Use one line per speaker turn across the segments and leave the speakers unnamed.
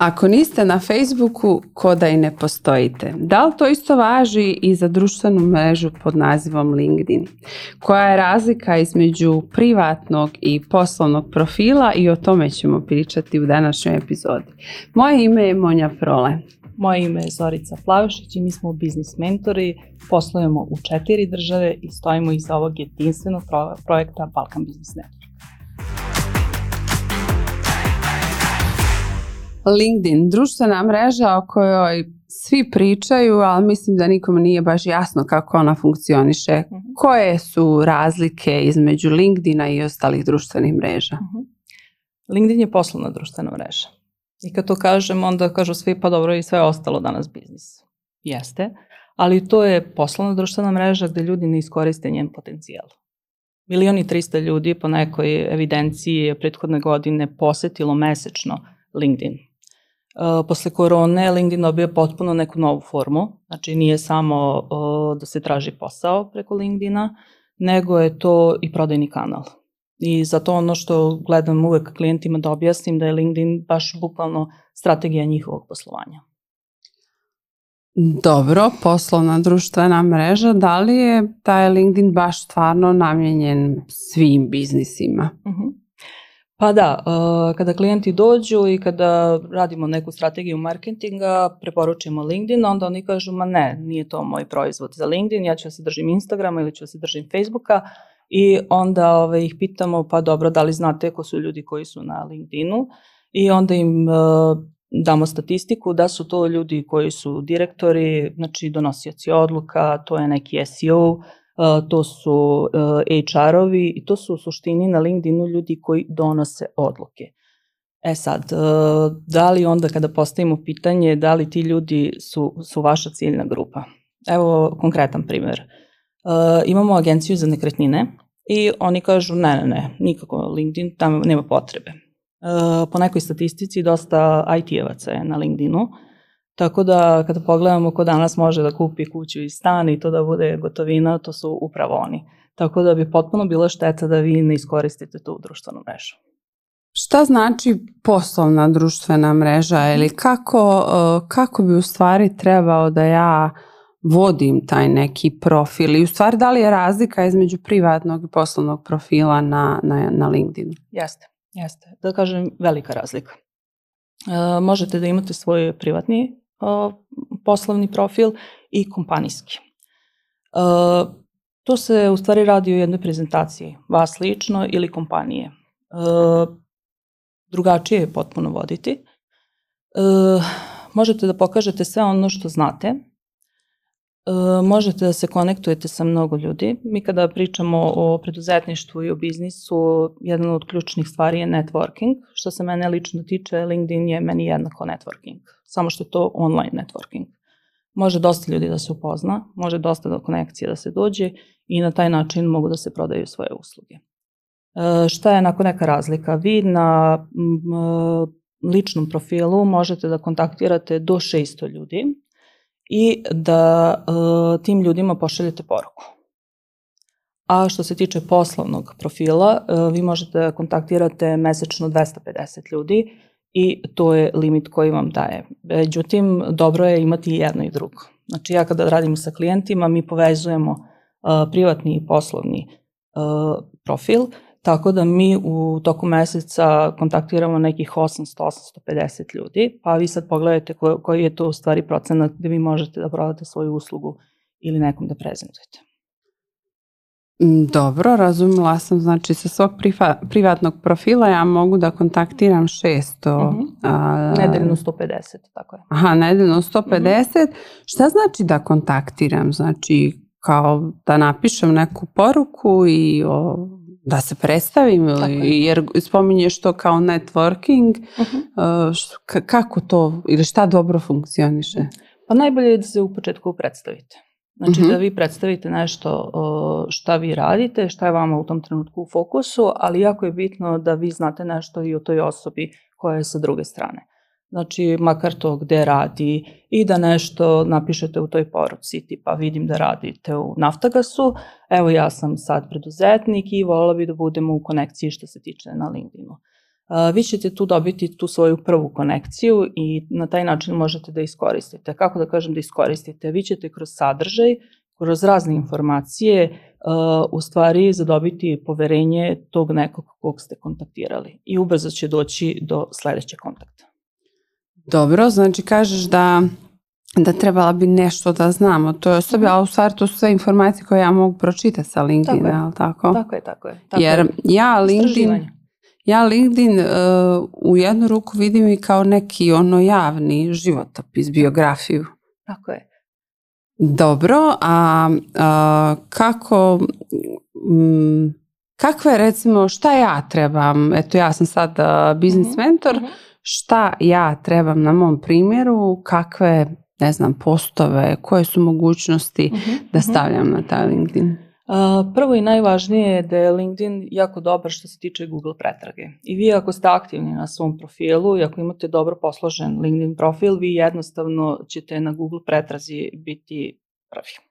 Ako niste na Facebooku, ko da i ne postojite. Da li to isto važi i za društvenu mrežu pod nazivom LinkedIn? Koja je razlika između privatnog i poslovnog profila i o tome ćemo pričati u današnjoj epizodi. Moje ime je Monja Prole.
Moje ime je Zorica Plavišić i mi smo biznis mentori, poslujemo u četiri države i stojimo iza ovog jedinstvenog projekta Balkan Business Network.
LinkedIn, društvena mreža o kojoj svi pričaju, ali mislim da nikom nije baš jasno kako ona funkcioniše. Uh mhm. -huh. Koje su razlike između LinkedIna i ostalih društvenih mreža? Uh mhm. -huh.
LinkedIn je poslovna društvena mreža. I kad to kažem, onda kažu svi pa dobro i sve ostalo danas biznis. Jeste, ali to je poslovna društvena mreža gde ljudi ne iskoriste njen potencijal. Milioni 300 ljudi po nekoj evidenciji je prethodne godine posetilo mesečno LinkedIn Uh, posle korone LinkedIn dobio potpuno neku novu formu, znači nije samo uh, da se traži posao preko LinkedIna, nego je to i prodajni kanal. I zato ono što gledam uvek klijentima da objasnim da je LinkedIn baš bukvalno strategija njihovog poslovanja.
Dobro, poslovna društvena mreža, da li je taj LinkedIn baš stvarno namjenjen svim biznisima? Uh mhm. -huh.
Pa da, uh, kada klijenti dođu i kada radimo neku strategiju marketinga, preporučimo LinkedIn, onda oni kažu, ma ne, nije to moj proizvod za LinkedIn, ja ću da se držim Instagrama ili ću da se držim Facebooka. I onda ove, ih pitamo, pa dobro, da li znate ko su ljudi koji su na LinkedInu? I onda im uh, damo statistiku da su to ljudi koji su direktori, znači donosioci odluka, to je neki SEO, to su HR-ovi i to su u suštini na LinkedInu ljudi koji donose odluke. E sad, da li onda kada postavimo pitanje da li ti ljudi su, su vaša ciljna grupa? Evo konkretan primer. Imamo agenciju za nekretnine i oni kažu ne, ne, ne, nikako LinkedIn, tamo nema potrebe. Po nekoj statistici dosta IT-evaca je na LinkedInu, Tako da kada pogledamo ko danas može da kupi kuću i stan i to da bude gotovina, to su upravo oni. Tako da bi potpuno bila šteta da vi ne iskoristite tu društvenu mrežu.
Šta znači poslovna društvena mreža ili kako, e, kako bi u stvari trebao da ja vodim taj neki profil i u stvari da li je razlika između privatnog i poslovnog profila na, na, na LinkedInu?
Jeste, jeste. Da kažem velika razlika. E, možete da imate svoj privatni poslovni profil i kompanijski. To se u stvari radi o jednoj prezentaciji, vas lično ili kompanije. Drugačije je potpuno voditi. Možete da pokažete sve ono što znate, možete da se konektujete sa mnogo ljudi. Mi kada pričamo o preduzetništvu i o biznisu, jedna od ključnih stvari je networking. Što se mene lično tiče, LinkedIn je meni jednako networking samo što je to online networking. Može dosta ljudi da se upozna, može dosta do konekcije da se dođe i na taj način mogu da se prodaju svoje usluge. E, šta je nakon neka razlika? Vi na m, ličnom profilu možete da kontaktirate do 600 ljudi i da e, tim ljudima pošaljete poruku. A što se tiče poslovnog profila, e, vi možete da kontaktirate mesečno 250 ljudi i to je limit koji vam daje. Međutim, dobro je imati jedno i drugo. Znači ja kada radimo sa klijentima, mi povezujemo uh, privatni i poslovni uh, profil, tako da mi u toku meseca kontaktiramo nekih 800-850 ljudi, pa vi sad pogledajte ko, koji je to u stvari procenat gde vi možete da prodate svoju uslugu ili nekom da prezentujete.
Mm, dobro, razumela sam, znači sa svog priva, privatnog profila ja mogu da kontaktiram 600. Mm -hmm.
a, nedeljno 150, tako je.
Aha, nedeljno 150. Mm -hmm. Šta znači da kontaktiram? Znači kao da napišem neku poruku i o, da se predstavim ili, jer spominješ to kao networking, uh mhm. š, kako to ili šta dobro funkcioniše?
Pa najbolje je da se u početku predstavite. Znači uh -huh. da vi predstavite nešto šta vi radite, šta je vama u tom trenutku u fokusu, ali jako je bitno da vi znate nešto i o toj osobi koja je sa druge strane. Znači, makar to gde radi i da nešto napišete u toj poruci, tipa vidim da radite u Naftagasu, evo ja sam sad preduzetnik i volila bi da budemo u konekciji što se tiče na LinkedInu. vi ćete tu dobiti tu svoju prvu konekciju i na taj način možete da iskoristite. Kako da kažem da iskoristite? Vi ćete kroz sadržaj, kroz razne informacije u stvari zadobiti poverenje tog nekog kog ste kontaktirali i ubrzo će doći do sledećeg kontakta.
Dobro, znači kažeš da da trebala bi nešto da znamo. To je osobi, mhm. ali u stvari to su sve informacije koje ja mogu pročitati sa LinkedIn, tako je. tako?
Tako je, tako je. Tako
Jer
je.
ja LinkedIn, ja LinkedIn uh, u jednu ruku vidim i kao neki ono javni životopis, biografiju.
Tako je.
Dobro, a, a kako, m, kakve recimo, šta ja trebam, eto ja sam sad uh, biznis mm -hmm. mentor, mm -hmm. Šta ja trebam na mom primjeru, kakve ne znam, postove, koje su mogućnosti uh mhm, -huh, da mhm. stavljam na taj LinkedIn?
Prvo i najvažnije je da je LinkedIn jako dobar što se tiče Google pretrage. I vi ako ste aktivni na svom profilu i ako imate dobro posložen LinkedIn profil, vi jednostavno ćete na Google pretrazi biti prvi.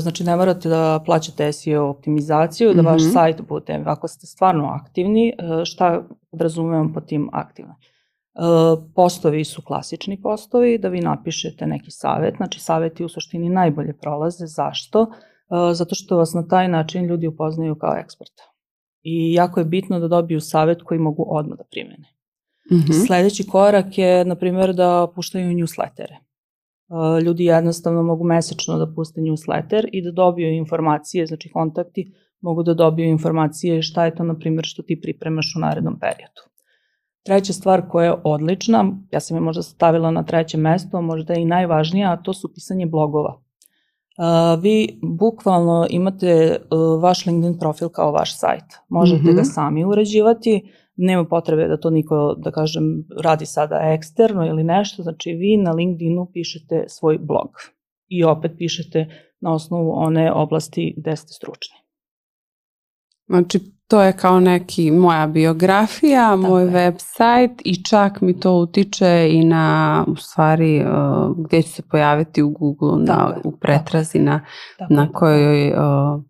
Znači ne morate da plaćate SEO optimizaciju, da vaš mm -hmm. sajt bude, ako ste stvarno aktivni, šta podrazumevam po tim aktivno? Postovi su klasični postovi, da vi napišete neki savet, znači saveti u suštini najbolje prolaze. Zašto? Zato što vas na taj način ljudi upoznaju kao eksperta. I jako je bitno da dobiju savet koji mogu odmah da primene. Mm -hmm. Sledeći korak je, na primjer, da puštaju newslettere. Ljudi jednostavno mogu mesečno da puste newsletter i da dobiju informacije, znači kontakti mogu da dobiju informacije šta je to, na primjer, što ti pripremaš u narednom periodu. Treća stvar koja je odlična, ja sam je možda stavila na treće mesto, možda i najvažnija, a to su pisanje blogova. Uh, vi bukvalno imate uh, vaš LinkedIn profil kao vaš sajt. Možete mm -hmm. ga sami uređivati, nema potrebe da to niko, da kažem, radi sada eksterno ili nešto, znači vi na LinkedInu pišete svoj blog i opet pišete na osnovu one oblasti gde ste stručni.
Znači to je kao neki moja biografija, Tako moj je. website i čak mi to utiče i na u stvari uh, gdje ću se pojaviti u Google na, u pretrazi na, Tako na kojoj uh,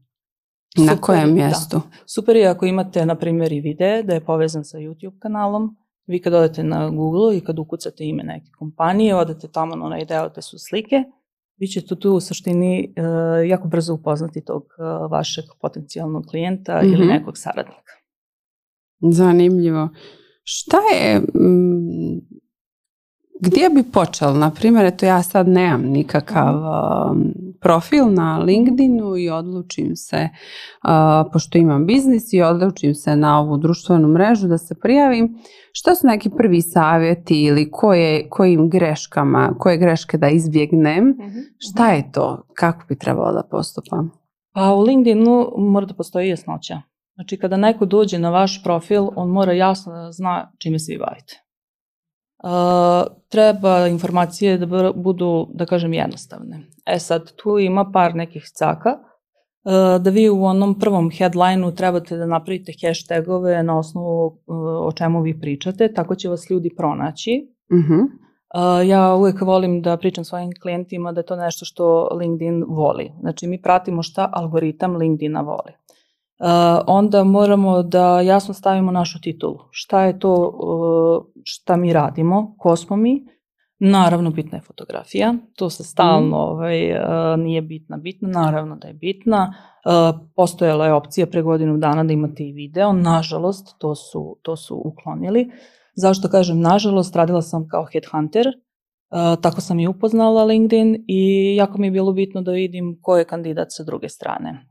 Super, na kojem mjestu.
Da. Super je ako imate na primjer i video da je povezan sa YouTube kanalom. Vi kad odete na Google i kad ukucate ime neke kompanije, odete tamo na onaj deo gde su slike vi ćete tu u suštini uh, jako brzo upoznati tog uh, vašeg potencijalnog klijenta mm -hmm. ili mhm. nekog saradnika.
Zanimljivo. Šta je, m, gdje bi počela? Na primjer, eto ja sad nemam nikakav um, profil na LinkedInu i odlučim se, uh, pošto imam biznis i odlučim se na ovu društvenu mrežu da se prijavim. Šta su neki prvi savjeti ili koje, kojim greškama, koje greške da izbjegnem? -hmm. Šta je to? Kako bi trebalo da postupam?
Pa u LinkedInu mora da postoji jasnoća. Znači kada neko dođe na vaš profil, on mora jasno da zna čime se vi bavite. Uh, treba informacije da budu, da kažem, jednostavne. E sad, tu ima par nekih caka, uh, da vi u onom prvom headline-u trebate da napravite hashtagove na osnovu uh, o čemu vi pričate, tako će vas ljudi pronaći. Uh -huh. Uh, ja uvek volim da pričam svojim klijentima da je to nešto što LinkedIn voli. Znači, mi pratimo šta algoritam LinkedIna voli onda moramo da jasno stavimo našu titulu. Šta je to šta mi radimo, ko smo mi, Naravno, bitna je fotografija, to se stalno mm. ovaj, nije bitna, bitna, naravno da je bitna. Postojala je opcija pre godinu dana da imate i video, nažalost, to su, to su uklonili. Zašto kažem nažalost, radila sam kao headhunter, tako sam i upoznala LinkedIn i jako mi je bilo bitno da vidim ko je kandidat sa druge strane.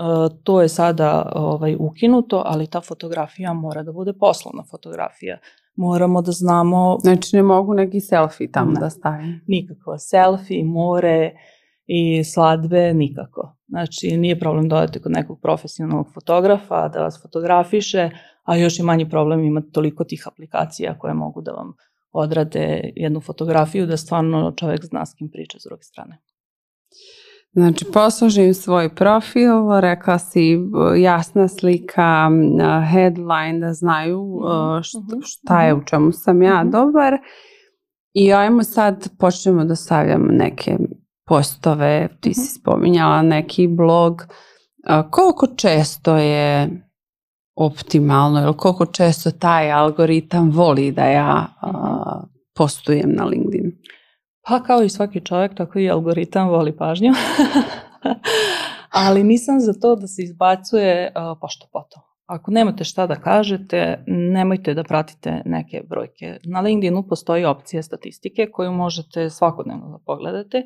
E, to je sada ovaj, ukinuto, ali ta fotografija mora da bude poslovna fotografija. Moramo da znamo...
Znači ne mogu neki selfie tamo ne, da stavim?
Nikako. Selfie, more i sladbe, nikako. Znači nije problem da odete kod nekog profesionalnog fotografa da vas fotografiše, a još i manji problem imati toliko tih aplikacija koje mogu da vam odrade jednu fotografiju da stvarno čovek zna s kim priča s druge strane.
Znači, poslužim svoj profil, rekla si jasna slika, headline da znaju mhm, šta, mhm, šta je, u čemu sam ja mhm. dobar. I ajmo sad, počnemo da stavljamo neke postove, ti si spominjala neki blog. Koliko često je optimalno ili koliko često taj algoritam voli da ja postujem na LinkedIn?
Pa kao i svaki čovjek, tako i algoritam voli pažnju. Ali nisam za to da se izbacuje pošto potom. Ako nemate šta da kažete, nemojte da pratite neke brojke. Na LinkedInu postoji opcija statistike koju možete svakodnevno da pogledate.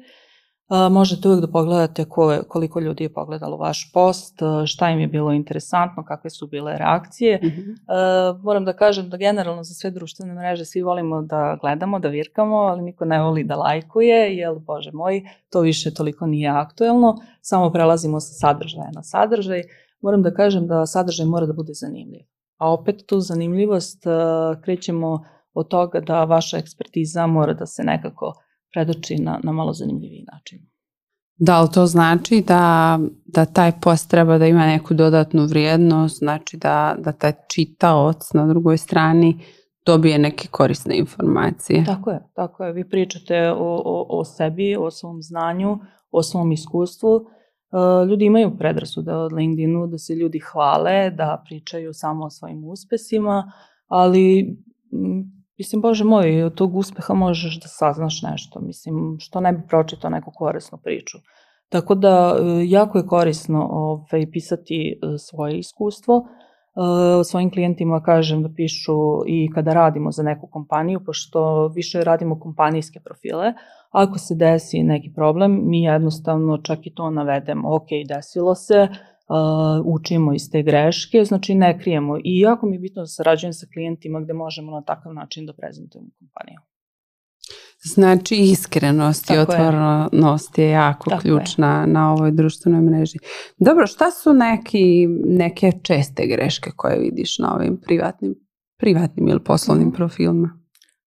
Možete uvijek da pogledate ko, koliko ljudi je pogledalo vaš post, šta im je bilo interesantno, kakve su bile reakcije. Mm -hmm. Moram da kažem da generalno za sve društvene mreže svi volimo da gledamo, da virkamo, ali niko ne voli da lajkuje, jer, bože moj, to više toliko nije aktuelno. Samo prelazimo sa sadržaja na sadržaj moram da kažem da sadržaj mora da bude zanimljiv. A opet tu zanimljivost krećemo od toga da vaša ekspertiza mora da se nekako predoči na, na malo zanimljiviji način.
Da li to znači da, da taj post treba da ima neku dodatnu vrijednost, znači da, da taj čitaoc na drugoj strani dobije neke korisne informacije?
Tako je, tako je. Vi pričate o, o, o sebi, o svom znanju, o svom iskustvu Uh, ljudi imaju predrasude od LinkedInu, da se ljudi hvale, da pričaju samo o svojim uspesima, ali mislim, bože moj, od tog uspeha možeš da saznaš nešto, mislim, što ne bi pročitao neku korisnu priču. Tako da, uh, jako je korisno ovaj, pisati uh, svoje iskustvo, svojim klijentima kažem da pišu i kada radimo za neku kompaniju, pošto više radimo kompanijske profile, Ako se desi neki problem, mi jednostavno čak i to navedemo, ok, desilo se, uh, učimo iz te greške, znači ne krijemo. I jako mi je bitno da sarađujem sa klijentima gde možemo na takav način da prezentujemo kompaniju.
Znači iskrenost i otvorenost je jako Tako ključna je. na ovoj društvenoj mreži. Dobro, šta su neki, neke česte greške koje vidiš na ovim privatnim, privatnim ili poslovnim mm. profilima?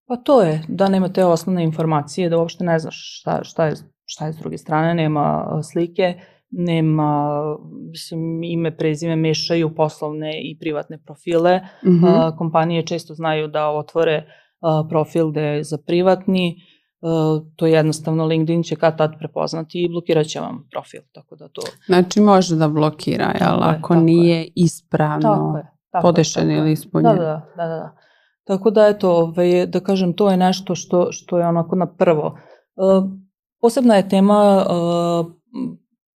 Pa to je, da nema te osnovne informacije, da uopšte ne znaš šta, šta, je, šta je s druge strane, nema slike, nema, mislim, ime, prezime mešaju poslovne i privatne profile. Mm -hmm. a, kompanije često znaju da otvore a, profil da je za privatni, a, to je jednostavno LinkedIn će kad tad prepoznati i blokirat će vam profil, tako da to...
Znači može da blokira, jel, ako nije je. ispravno tako je, tako podešen ili ispunjen.
Da, da, da, da. Tako da, eto, ovaj, da kažem, to je nešto što, što je onako na prvo. Uh, posebna je tema uh,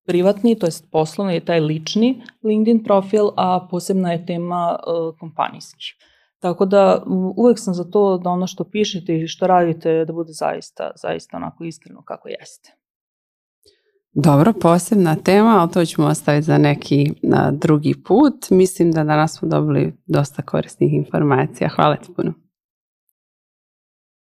privatni, to jest poslovni, je taj lični LinkedIn profil, a posebna je tema uh, kompanijski. Tako da uvek sam za to da ono što pišete i što radite da bude zaista, zaista onako iskreno kako jeste.
Dobro, posebna tema, ali to ćemo ostaviti za neki na drugi put. Mislim da danas smo dobili dosta korisnih informacija. Hvala ti puno.